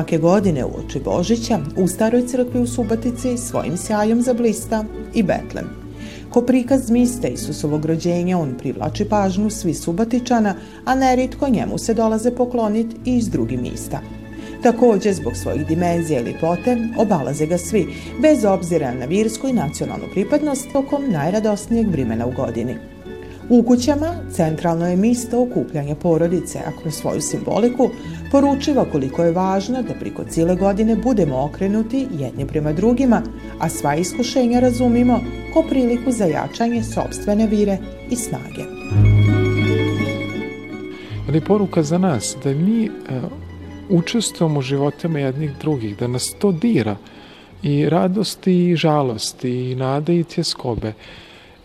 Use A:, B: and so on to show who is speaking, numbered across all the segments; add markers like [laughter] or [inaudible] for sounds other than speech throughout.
A: Svake godine u oči Božića u staroj crkvi u Subatici svojim sjajom zablista i Betlem. Ko prikaz miste Isusovog rođenja on privlači pažnju svi Subatičana, a neritko njemu se dolaze pokloniti i iz drugih mista. Takođe, zbog svojih dimenzija i lipote, obalaze ga svi, bez obzira na virsku i nacionalnu pripadnost tokom najradosnijeg vrimena u godini. U kućama centralno je misto okupljanja porodice, a kroz svoju simboliku poručiva koliko je važno da priko cijele godine budemo okrenuti jedni prema drugima, a sva iskušenja razumimo ko priliku za jačanje sobstvene vire i snage.
B: Ali poruka za nas da mi e, učestvujemo u životima jednih drugih, da nas to dira i radosti i žalosti i nade i tjeskobe,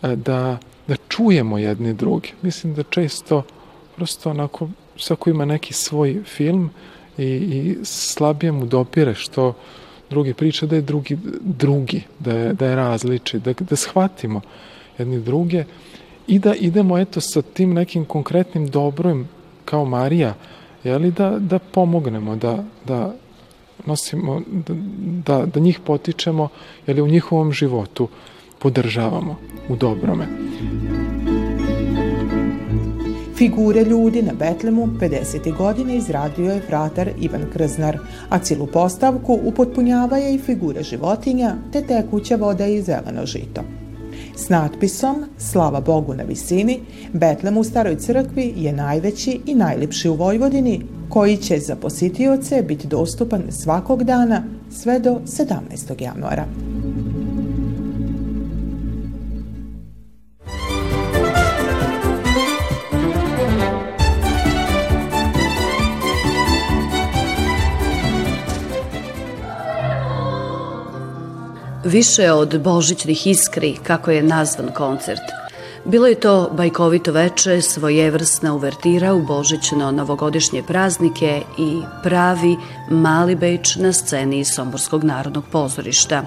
B: e, da da čujemo jedni druge. Mislim da često prosto onako svako ima neki svoj film i, i slabije mu dopire što drugi priča da je drugi drugi, da je, da je različit, da, da shvatimo jedni druge i da idemo eto sa tim nekim konkretnim dobrom kao Marija, jeli, da, da pomognemo, da, da nosimo, da, da, da njih potičemo, jeli, u njihovom životu podržavamo u dobrome.
A: Figure ljudi na Betlemu 50. godine izradio je fratar Ivan Krznar, a cilu postavku upotpunjava je i figure životinja te tekuća voda i zeleno žito. S natpisom Slava Bogu na visini, Betlem u Staroj crkvi je najveći i najlipši u Vojvodini, koji će za posjetioce biti dostupan svakog dana sve do 17. januara.
C: Više od božićnih iskri, kako je nazvan koncert. Bilo je to bajkovito veče, svojevrsna uvertira u božićno-novogodišnje praznike i pravi mali beč na sceni Somborskog narodnog pozorišta.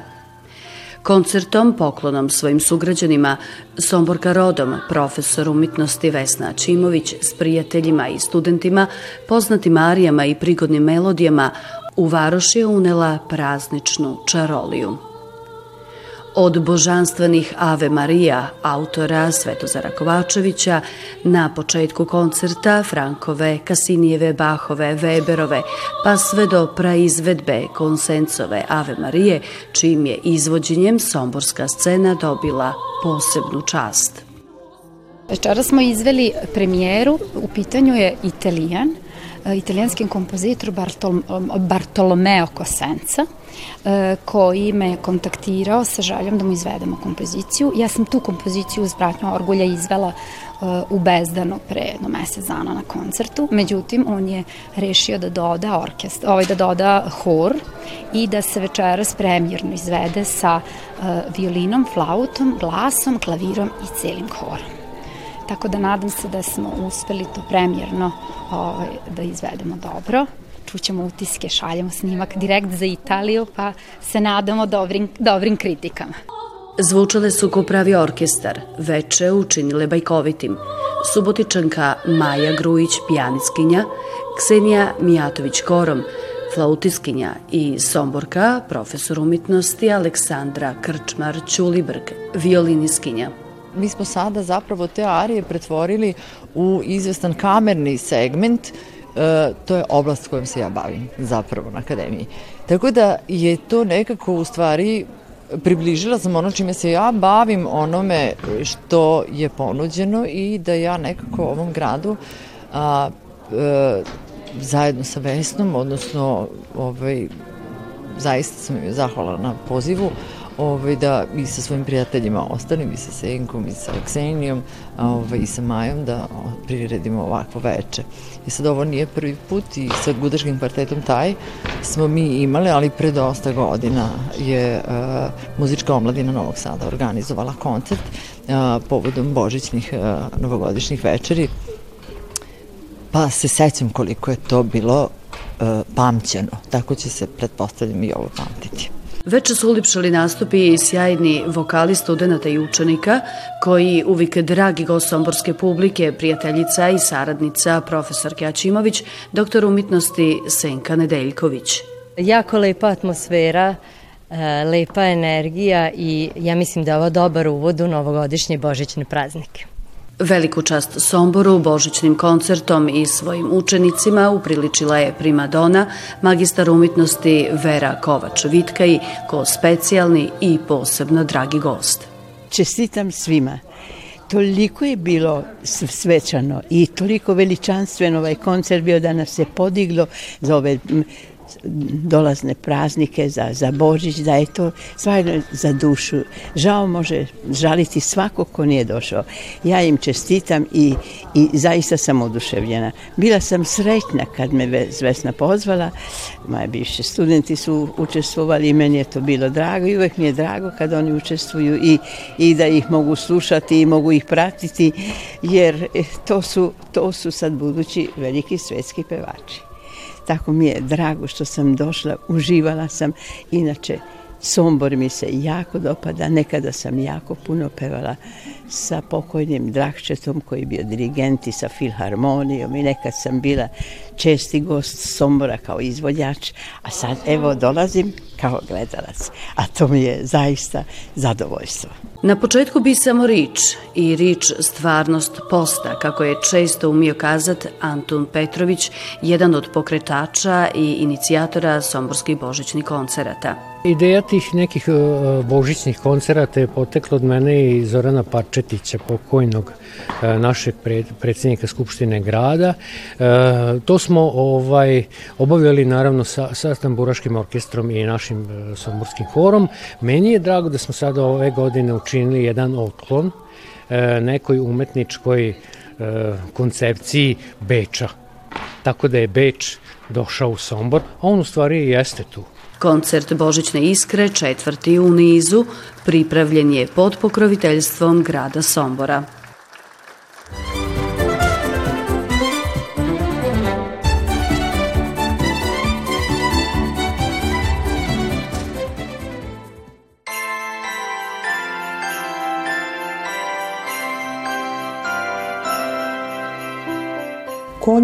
C: Koncertom, poklonom svojim sugrađanima, Somborka rodom, profesor umitnosti Vesna Čimović s prijateljima i studentima, poznatim arijama i prigodnim melodijama, u Varoš je unela prazničnu čaroliju. Od božanstvenih Ave Marija, autora Svetozara Kovačevića, na početku koncerta Frankove, Kasinijeve, Bahove, Weberove, pa sve do praizvedbe Konsencove Ave Marije, čim je izvođenjem somborska scena dobila posebnu čast.
D: Večera smo izveli premijeru, u pitanju je Italijan, italijanski kompozitor Bartol, Bartolomeo Cosenza, E, koji me kontaktirao sa željom da mu izvedemo kompoziciju. Ja sam tu kompoziciju uz Bratnju Orgulja izvela e, u Bezdanu pre jedno mesec dana na koncertu. Međutim, on je rešio da doda orkest, ovaj da doda hor i da se večeras premijerno izvede sa violinom, flautom, glasom, klavirom i celim horom. Tako da nadam se da smo uspeli to premijerno ovaj, da izvedemo dobro čućemo utiske, šaljemo snimak direkt za Italiju, pa se nadamo dobrim, dobrim kritikama.
C: Zvučale su ko pravi orkestar, veče učinile bajkovitim. Subotičanka Maja Grujić, pijanickinja, Ksenija Mijatović Korom, flautiskinja i Somborka, profesor umetnosti Aleksandra Krčmar Ćulibrg, violiniskinja.
E: Mi smo sada zapravo te arije pretvorili u izvestan kamerni segment E, to je oblast kojom se ja bavim zapravo na akademiji. Tako da je to nekako u stvari približila sam ono čime se ja bavim onome što je ponuđeno i da ja nekako ovom gradu a, e, zajedno sa Vesnom, odnosno ovaj, zaista sam joj zahvala na pozivu, ovaj, da i sa svojim prijateljima ostanem, i sa Senkom, i sa Ksenijom, ovaj, i sa Majom, da priredimo ovakvo veče. I sad ovo nije prvi put i sa Gudaškim kvartetom taj smo mi imali, ali pre dosta godina je uh, muzička omladina Novog Sada organizovala koncert uh, povodom božićnih uh, novogodišnjih večeri. Pa se sećam koliko je to bilo uh, pamćeno. Tako će se, pretpostavljam, i ovo pamtiti.
C: Veče su ulipšali nastupi i sjajni vokali studenta i učenika, koji uvijek dragi gost somborske publike, prijateljica i saradnica profesorke Ačimović, doktor umitnosti Senka Nedeljković.
F: Jako lepa atmosfera, e, lepa energija i ja mislim da je ovo dobar uvod u novogodišnje božićne praznike.
C: Veliku čast Somboru, božićnim koncertom i svojim učenicima upriličila je primadona, magistar umetnosti Vera Kovač-Vitkaj, ko specijalni i posebno dragi gost.
G: Čestitam svima. Toliko je bilo svečano i toliko veličanstveno ovaj koncert bio da nas se podiglo za ove dolazne praznike, za, za Božić, da je to stvarno za dušu. Žao može žaliti svako ko nije došao. Ja im čestitam i, i zaista sam oduševljena. Bila sam srećna kad me Vesna pozvala, moje bivše studenti su učestvovali i meni je to bilo drago i uvek mi je drago kad oni učestvuju i, i da ih mogu slušati i mogu ih pratiti, jer to su, to su sad budući veliki svetski pevači. Tako mi je drago što sam došla, uživala sam. Inače, Sombor mi se jako dopada, nekada sam jako puno pevala sa pokojnim Drahčetom koji je bio dirigent i sa filharmonijom i nekad sam bila česti gost Sombora kao izvodjač, a sad evo dolazim kao gledalac, a to mi je zaista zadovoljstvo.
C: Na početku bi samo rič i rič stvarnost posta, kako je često umio kazat Antun Petrović, jedan od pokretača i inicijatora Somborskih božićnih koncerata.
H: Ideja tih nekih e, božićnih koncerata je potekla od mene i Zorana Parčetića, pokojnog e, našeg predsednika Skupštine grada. E, to smo ovaj obavljali naravno sa, sa Tamburaškim orkestrom i našim somborskim horom. Meni je drago da smo sada ove godine učinili jedan otklon nekoj umetničkoj koncepciji Beča. Tako da je Beč došao u Sombor, a on u stvari jeste tu.
C: Koncert Božićne iskre, četvrti u nizu, pripravljen je pod pokroviteljstvom grada Sombora.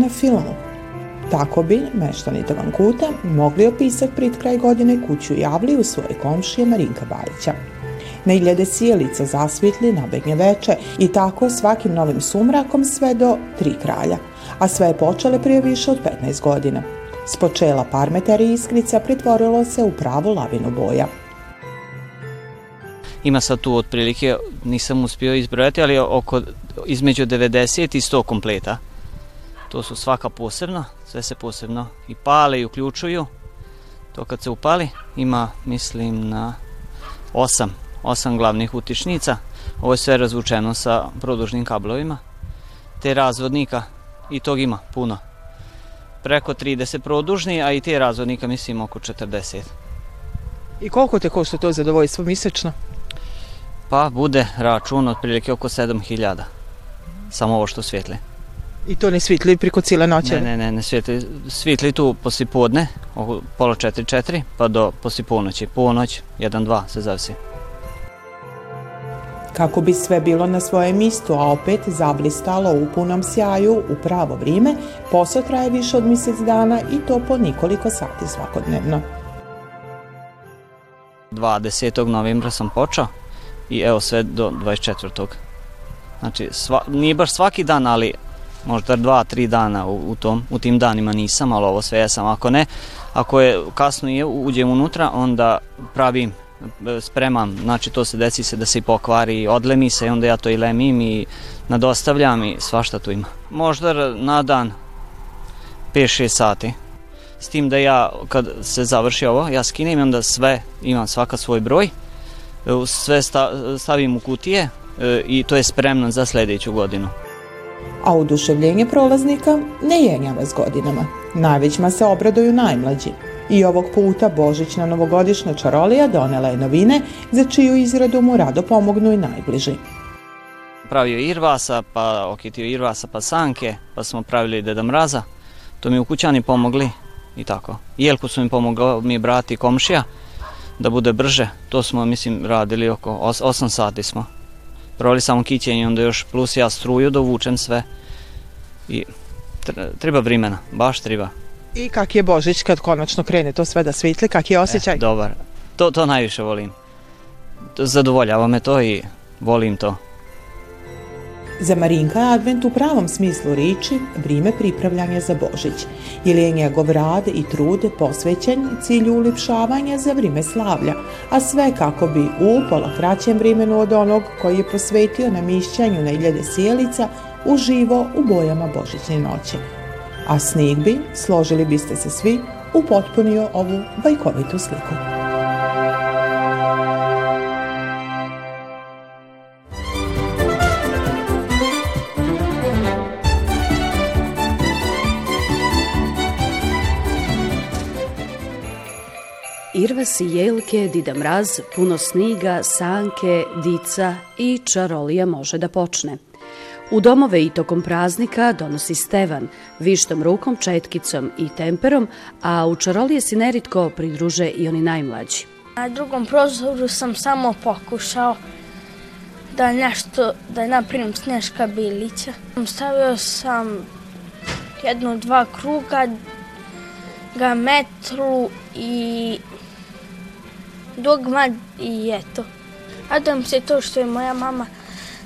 A: Na filmu Tako bi meštani Tavankuta mogli opisati prit kraj godine kuću javli u svoje komšije Marinka Bajića. Na iljade sjelica zasvitli na begnje veče i tako svakim novim sumrakom sve do tri kralja, a sve je počele prije više od 15 godina. S počela parmeter i iskrica pretvorilo se u pravu lavinu boja.
I: Ima sad tu otprilike, nisam uspio izbrojati, ali oko između 90 i 100 kompleta. To su svaka posebna, sve se posebno i pale i uključuju. To kad se upali ima, mislim, na osam, osam glavnih utičnica. Ovo je sve razvučeno sa produžnim kablovima. Te razvodnika i tog ima puno. Preko 30 produžni, a i te razvodnika mislim oko 40.
A: I koliko te košta to zadovoljstvo mjesečno?
I: Pa bude račun otprilike oko 7000. Samo ovo što svijetli.
A: I to ne svitli preko cijele noće?
I: Ne, ne, ne, ne svitli. Svitli tu posli podne, oko pola četiri, četiri, pa do posli ponoći. Ponoć, jedan, dva, se zavisi.
A: Kako bi sve bilo na svojem mjestu, a opet zablistalo u punom sjaju u pravo vrijeme, posao traje više od mjesec dana i to po nikoliko sati svakodnevno.
I: 20. novembra sam počeo i evo sve do 24. Znači, sva, nije baš svaki dan, ali možda dva, tri dana u, u, tom, u tim danima nisam, ali ovo sve jesam. Ako ne, ako je kasno je, uđem unutra, onda pravim e, spremam, znači to se desi se da se i pokvari, odlemi se i onda ja to i lemim i nadostavljam i svašta tu ima. Možda na dan 5-6 sati. S tim da ja kad se završi ovo, ja skinem i onda sve, imam svaka svoj broj, e, sve stavim u kutije e, i to je spremno za sledeću godinu
A: a oduševljenje prolaznika ne jenjava s godinama. Najvećima se obraduju najmlađi. I ovog puta Božićna novogodišnja čarolija donela je novine za čiju izradu mu rado pomognu i najbliži.
I: Pravio Irvasa, pa okitio Irvasa, pa Sanke, pa smo pravili Deda Mraza. To mi u kućani pomogli i tako. Jelku su mi pomogli mi brati komšija, da bude brže. To smo, mislim, radili oko 8 sati smo. Provali samo kićenje, onda još plus ja struju dovučem sve. I treba vrimena, baš treba.
A: I kak je Božić kad konačno krene to sve da svitli, kak je osjećaj? E,
I: dobar, to, to najviše volim. Zadovoljava me to i volim to.
A: Za Marinka je advent u pravom smislu riči vrime pripravljanja za Božić, jer je njegov rad i trud posvećen cilju ulipšavanja za vrime slavlja, a sve kako bi u pola kraćem vremenu od onog koji je posvetio na mišćanju na iljade sjelica uživo u bojama Božićne noće. A snijeg bi, složili biste se svi, upotpunio ovu bajkovitu sliku.
C: Irvasi jelke, dida mraz, puno sniga, sanke, dica i čarolija može da počne. U domove i tokom praznika donosi Stevan, vištom rukom, četkicom i temperom, a u čarolije si neritko pridruže i oni najmlađi.
J: Na drugom prozoru sam samo pokušao da nešto, da napravim sneška bilića. Stavio sam jednu, dva kruga, ga metru i dogma i eto. Radujem se to što je moja mama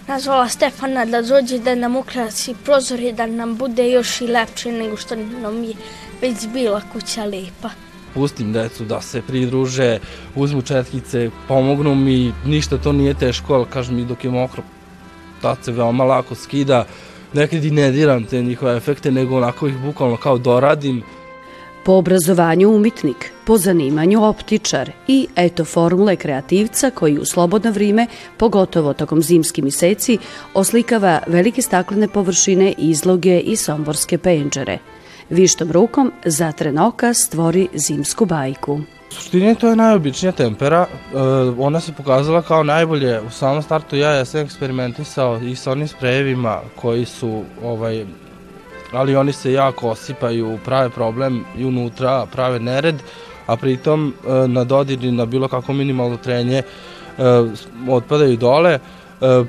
J: nazvala Stefana da dođe da nam ukrasi prozor i da nam bude još i lepše nego što nam je već bila kuća lepa.
K: Pustim decu da se pridruže, uzmu četkice, pomognu mi, ništa to nije teško, ali kažem mi dok je mokro, tad se veoma lako skida. Nekad i ne diram te njihove efekte, nego onako ih bukvalno kao doradim,
C: Po obrazovanju umitnik, po zanimanju optičar i eto formule kreativca koji u slobodno vrime, pogotovo tokom zimskih meseci, oslikava velike staklene površine, izloge i somborske penđere. Vištom rukom zatren oka stvori zimsku bajku.
K: U to je najobičnija tempera, e, ona se pokazala kao najbolje. U samom startu ja, ja sam eksperimentisao i sa onim sprejevima koji su ovaj, ali oni se jako osipaju, prave problem i unutra, prave nered, a pritom e, na dodir na bilo kako minimalno trenje e, otpadaju dole. E,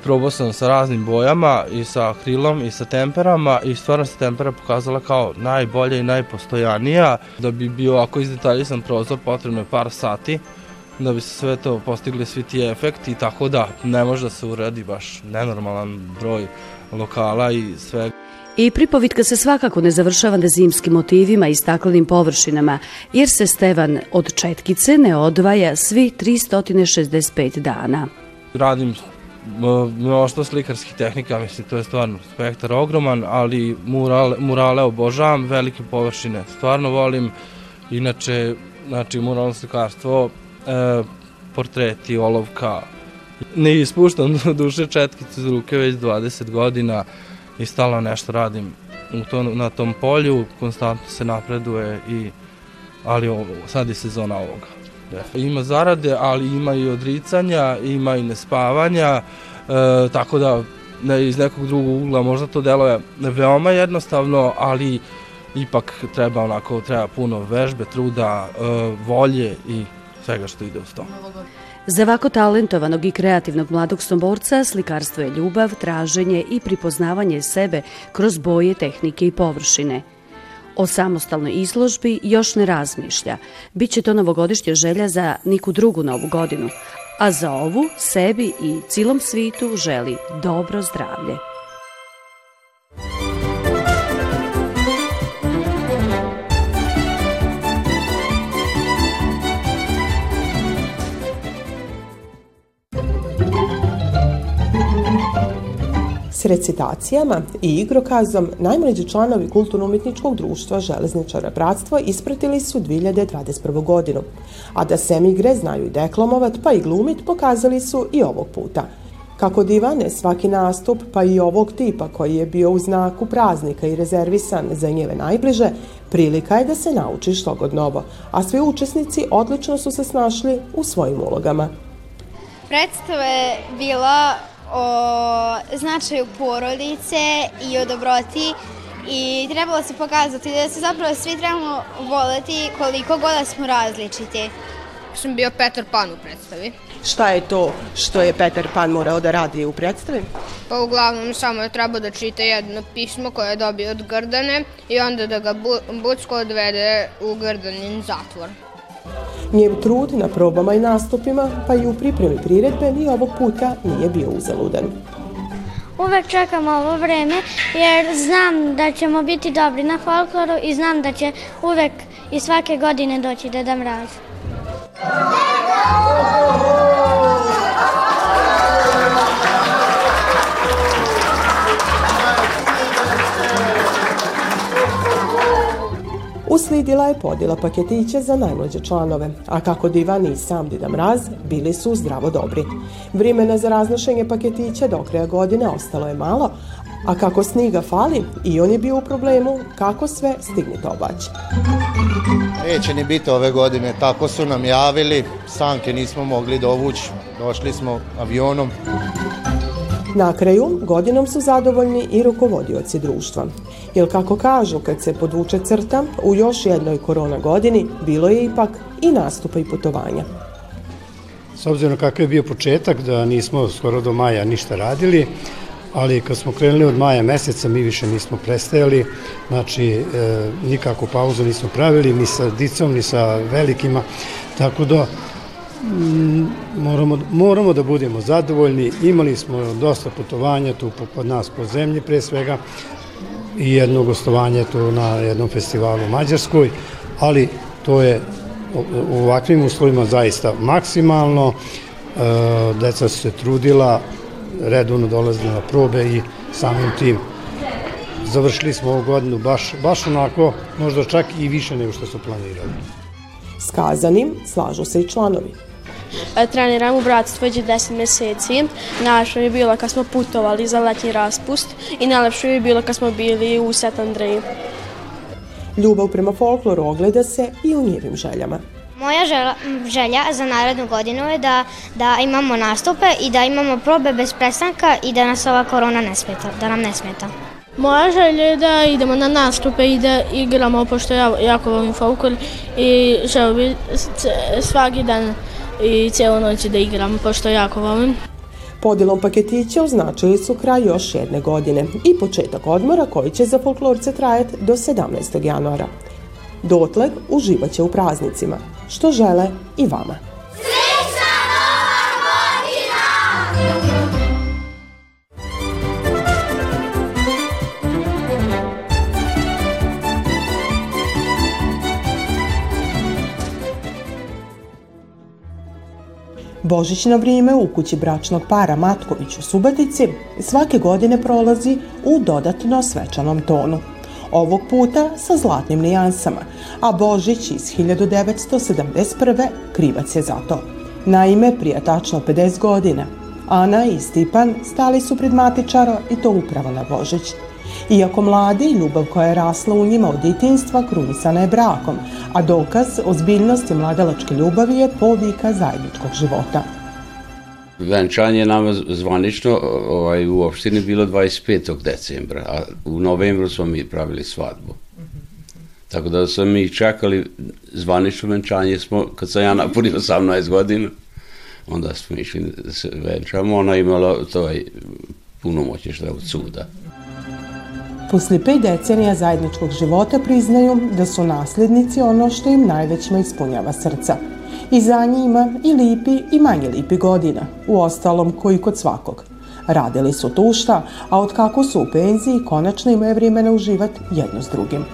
K: probao sam sa raznim bojama i sa akrilom i sa temperama i stvarno se tempera pokazala kao najbolja i najpostojanija. Da bi bio ovako izdetaljisan prozor potrebno je par sati da bi se sve to postigli svi ti efekti, tako da ne može da se uradi baš nenormalan broj lokala i sve.
C: I pripovitka se svakako ne završava na zimskim motivima i staklenim površinama, jer se Stevan od Četkice ne odvaja svi 365 dana.
K: Radim mnoštvo slikarskih tehnika, mislim, to je stvarno spektar ogroman, ali murale, murale obožavam, velike površine stvarno volim, inače, znači, muralno slikarstvo, e, portreti, olovka, ne ispuštam [laughs] duše četkice iz ruke već 20 godina, i stalno nešto radim u to, na tom polju, konstantno se napreduje i ali ovo, sad je sezona ovoga. Ima zarade, ali ima i odricanja, ima i nespavanja, e, tako da ne, iz nekog drugog ugla možda to deluje veoma jednostavno, ali ipak treba onako, treba puno vežbe, truda, e, volje i svega što ide uz to.
C: Za ovako talentovanog i kreativnog mladog somborca slikarstvo je ljubav, traženje i pripoznavanje sebe kroz boje, tehnike i površine. O samostalnoj izložbi još ne razmišlja. Biće to novogodišnja želja za niku drugu novu godinu, a za ovu sebi i cilom svitu želi dobro zdravlje.
A: Recitacijama i igrokazom najmlađi članovi Kulturno-umjetničkog društva Železničara Bratstvo ispratili su 2021. godinu, a da sem igre znaju i deklamovat pa i glumit pokazali su i ovog puta. Kako divane, svaki nastup, pa i ovog tipa koji je bio u znaku praznika i rezervisan za njeve najbliže, prilika je da se nauči što god novo, a svi učesnici odlično su se snašli u svojim ulogama.
L: Predstava je bila o značaju porodice i o dobroti i trebalo se pokazati da se zapravo svi trebamo voleti koliko god da smo različiti.
M: sam bio Petar Pan u predstavi.
N: Šta je to što je Petar Pan morao da radi u predstavi?
M: Pa uglavnom samo je trebao da čita jedno pismo koje je dobio od Grdane i onda da ga Bucko odvede u Grdanin zatvor.
N: Njev trud na probama i nastupima, pa i u pripremi priredbe, ni ovog puta nije bio uzaludan.
O: Uvek čekam ovo vreme jer znam da ćemo biti dobri na folkloru i znam da će uvek i svake godine doći Deda Mraz. Uslijedila je podjela paketića za najmlađe članove, a kako Divan i sam Dida Mraz bili su zdravo dobri. Vrimena za raznošenje paketića do kraja godine ostalo je malo, a kako sniga fali i on je bio u problemu kako sve stignite obaći.
P: Neće ni biti ove godine, tako su nam javili, sanke nismo mogli dovući, došli smo avionom.
N: Na kraju, godinom su zadovoljni i rukovodioci društva. Jer kako kažu, kad se podvuče crta, u još jednoj korona godini bilo je ipak i nastupa i putovanja.
Q: S obzirom kakav je bio početak, da nismo skoro do maja ništa radili, ali kad smo krenuli od maja meseca mi više nismo prestajali, znači e, nikakvu pauzu nismo pravili, ni sa dicom, ni sa velikima, tako da moramo, moramo da budemo zadovoljni, imali smo dosta putovanja tu kod nas po zemlji pre svega i jedno gostovanje tu na jednom festivalu u Mađarskoj, ali to je u ovakvim uslovima zaista maksimalno, e, deca su se trudila, redovno dolazili na probe i samim tim završili smo ovu godinu baš, baš onako, možda čak i više nego što su planirali.
N: S kazanim slažu se i članovi.
R: E, treniram u bratstvu već 10 meseci. Najlepše je bilo kad smo putovali za letnji raspust i najlepše je bilo kad smo bili u Set Andreji.
N: Ljubav prema folkloru ogleda se i u njevim željama.
O: Moja želja, želja za narednu godinu je da, da imamo nastupe i da imamo probe bez prestanka i da nas ova korona ne smeta, da nam ne smeta.
R: Moja želja je da idemo na nastupe i da igramo, pošto ja jako volim folklor i želio bi svaki dan i cijelu noć da igram, pošto jako volim.
N: Podjelom paketića označili su kraj još jedne godine i početak odmora koji će za folklorce trajati do 17. januara. Dotle uživaće u praznicima, što žele i vama. Božićno vrijeme u kući bračnog para Matković u Subatici svake godine prolazi u dodatno svečanom tonu. Ovog puta sa zlatnim nijansama, a Božić iz 1971. krivac je za to. Naime, prije tačno 50 godina, Ana i Stipan stali su pred matičaro i to upravo na Božić. Iako mladi, ljubav koja je rasla u njima od djetinstva krunisana je brakom, a dokaz ozbiljnosti mladalačke ljubavi je povika zajedničkog života.
S: Venčanje nama zvanično ovaj, u opštini bilo 25. decembra, a u novembru smo mi pravili svadbu. Tako da smo mi čekali zvanično venčanje, smo, kad sam ja napunio 18 godina, onda smo išli da se venčamo, ona imala to punomoće što je od suda.
N: Posle pet decenija zajedničkog života priznaju da su nasljednici ono što im najvećima ispunjava srca. I za njima i lipi i manje lipi godina, u ostalom koji kod svakog. Radili su tušta, a od kako su u penziji konačno imaju vremena uživati jedno s drugim.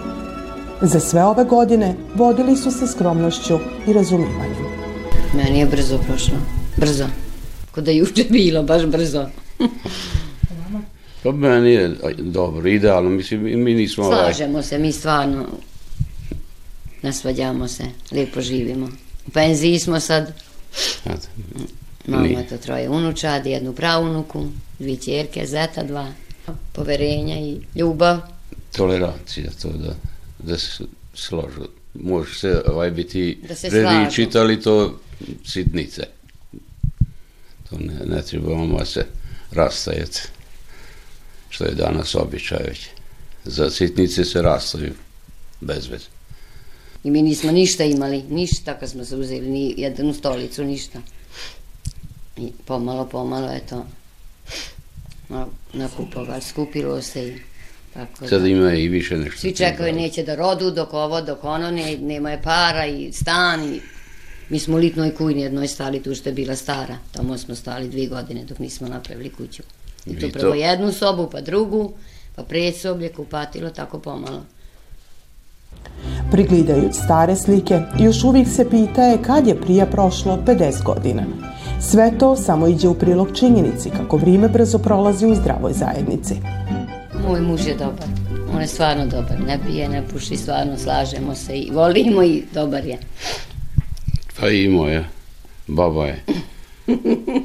N: Za sve ove godine vodili su se skromnošću i razumivanjem.
T: Meni je brzo prošlo. Brzo. Kod da juče bilo, baš brzo.
S: Pa meni je dobro, idealno, mislim, mi nismo...
T: Slažemo se, mi stvarno nasvađamo se, lijepo živimo. U penziji smo sad. Mama to troje unučad, jednu pravunuku, dvije čerke, zeta dva, poverenja i ljubav.
S: Tolerancija, to da, da se složu. Može se ovaj biti
T: da se
S: predičit, ali to sitnice. To ne, ne trebamo se rastajati što je danas običaj već. Za sitnice se rastaju bez veze.
T: I mi nismo ništa imali, ništa kad smo se uzeli, ni jednu stolicu, ništa. I pomalo, pomalo, eto, nakupovali, skupilo se i tako da.
S: Sad ima i više nešto.
T: Svi čekaju neće da rodu dok ovo, dok ono, ne, nema je para i stan i mi smo u litnoj kujni jednoj stali tu što je bila stara. Tamo smo stali dvije godine dok nismo napravili kuću. I tu prvo jednu sobu, pa drugu, pa predsoblje, kupatilo, tako pomalo.
N: Priglidajući stare slike, još uvijek se pitaje kad je prije prošlo 50 godina. Sve to samo iđe u prilog činjenici kako vrijeme brzo prolazi u zdravoj zajednici.
T: Moj muž je dobar. On je stvarno dobar. Ne pije, ne puši, stvarno slažemo se i volimo i dobar je.
S: Pa i moja. Baba je.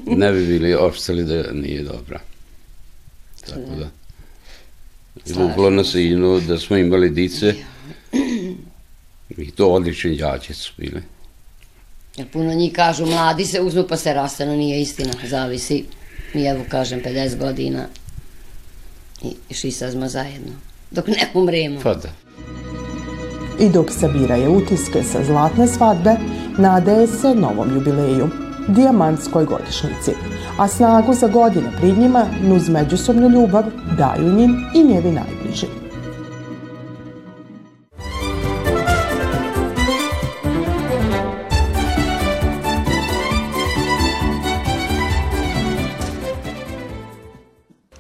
S: Ne bi bili opštali da nije dobra. Tako da. Vuklo nas i no, da smo imali dice. I to odlični đaci su bili.
T: Jer puno njih kažu, mladi se uzmu pa se rastanu, nije istina, zavisi. Mi evo kažem 50 godina i šisa smo zajedno, dok ne umremo.
S: Pa da.
N: I dok sabiraju utiske sa zlatne svadbe, nadaje se novom jubileju, dijamantskoj godišnici, a snagu za godine prid njima, nuz međusobnu ljubav, daju njim i njevi najbliži.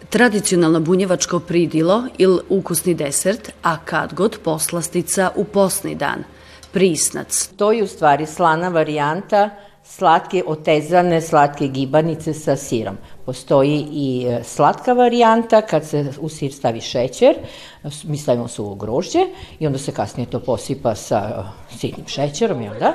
C: Tradicionalno bunjevačko pridilo ili ukusni desert, a kad god poslastica u posni dan. Prisnac.
U: To je u stvari slana varijanta slatke otezane slatke gibanice sa sirom. Postoji i e, slatka varijanta kad se u sir stavi šećer, mi stavimo suvo grožđe i onda se kasnije to posipa sa e, sitnim šećerom, jel da?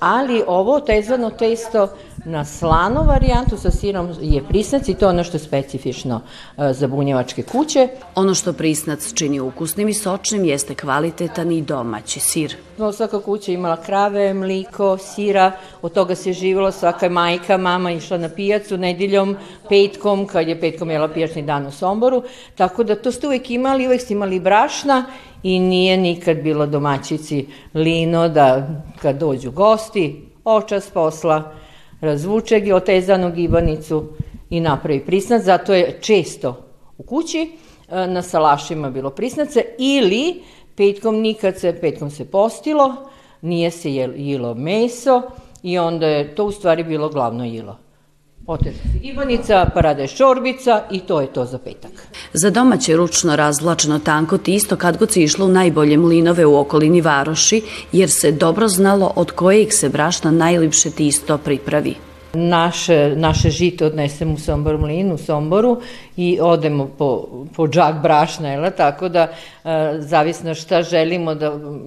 U: Ali ovo tezano testo na slanu varijantu sa sirom je prisnac i to je ono što je specifično e, za bunjevačke kuće.
C: Ono što prisnac čini ukusnim i sočnim jeste kvalitetan i domaći sir.
U: No, svaka kuća imala krave, mliko, sira, od toga se živilo, svaka majka, mama išla na pijacu nedeljom, petkom, kad je petkom jela pijačni dan u Somboru, tako da to ste uvek imali, uvek ste imali brašna i nije nikad bilo domaćici lino da kad dođu gosti, očas posla, razvuče gi otezanu gibanicu i napravi prisnac, zato je često u kući e, na salašima bilo prisnace ili petkom nikad se, petkom se postilo, nije se jelo meso i onda je to u stvari bilo glavno jelo. Gibanica, parada je šorbica i to je to za petak.
C: Za domaće ručno razvlačeno tanko tisto kad god se išlo u najbolje mlinove u okolini varoši, jer se dobro znalo od kojeg se brašna najlipše tisto pripravi.
U: Naše, naše žito odnesemo u Sombor mlin u Somboru i odemo po, po džak brašna, jel, tako da e, zavisno šta želimo da,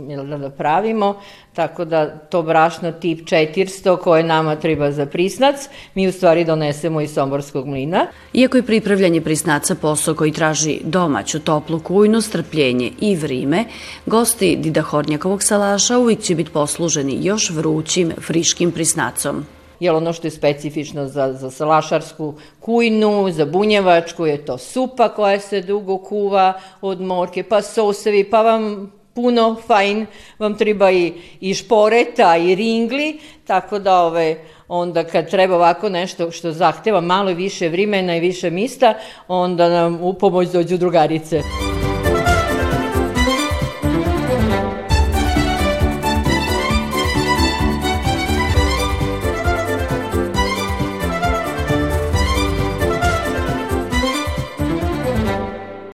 U: jel, da pravimo, tako da to brašno tip 400 koje nama treba za prisnac, mi u stvari donesemo iz Somborskog mlina.
C: Iako je pripravljanje prisnaca posao koji traži domaću toplu kujnu, strpljenje i vrime, gosti Dida Hornjakovog salaša uvijek će biti posluženi još vrućim, friškim prisnacom
U: jer ono što je specifično za, za salašarsku kujnu, za bunjevačku je to supa koja se dugo kuva od morke, pa sosevi, pa vam puno fajn, vam treba i, i šporeta i ringli, tako da ove, onda kad treba ovako nešto što zahteva malo više vrimena i više mista, onda nam u pomoć dođu drugarice.